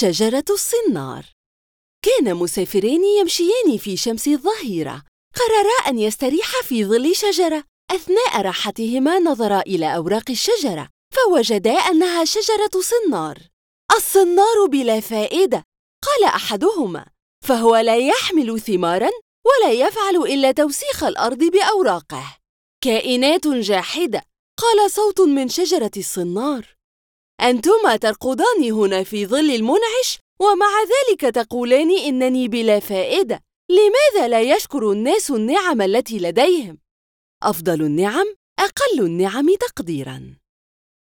شجرة الصنار. كان مسافران يمشيان في شمس الظهيرة. قررا أن يستريحا في ظل شجرة. أثناء راحتهما نظرا إلى أوراق الشجرة فوجدا أنها شجرة صنار. الصنار بلا فائدة قال أحدهما فهو لا يحمل ثمارا ولا يفعل إلا توسيخ الأرض بأوراقه. كائنات جاحدة قال صوت من شجرة الصنار. أنتما ترقدان هنا في ظل المنعش ومع ذلك تقولان إنني بلا فائدة لماذا لا يشكر الناس النعم التي لديهم؟ أفضل النعم أقل النعم تقديراً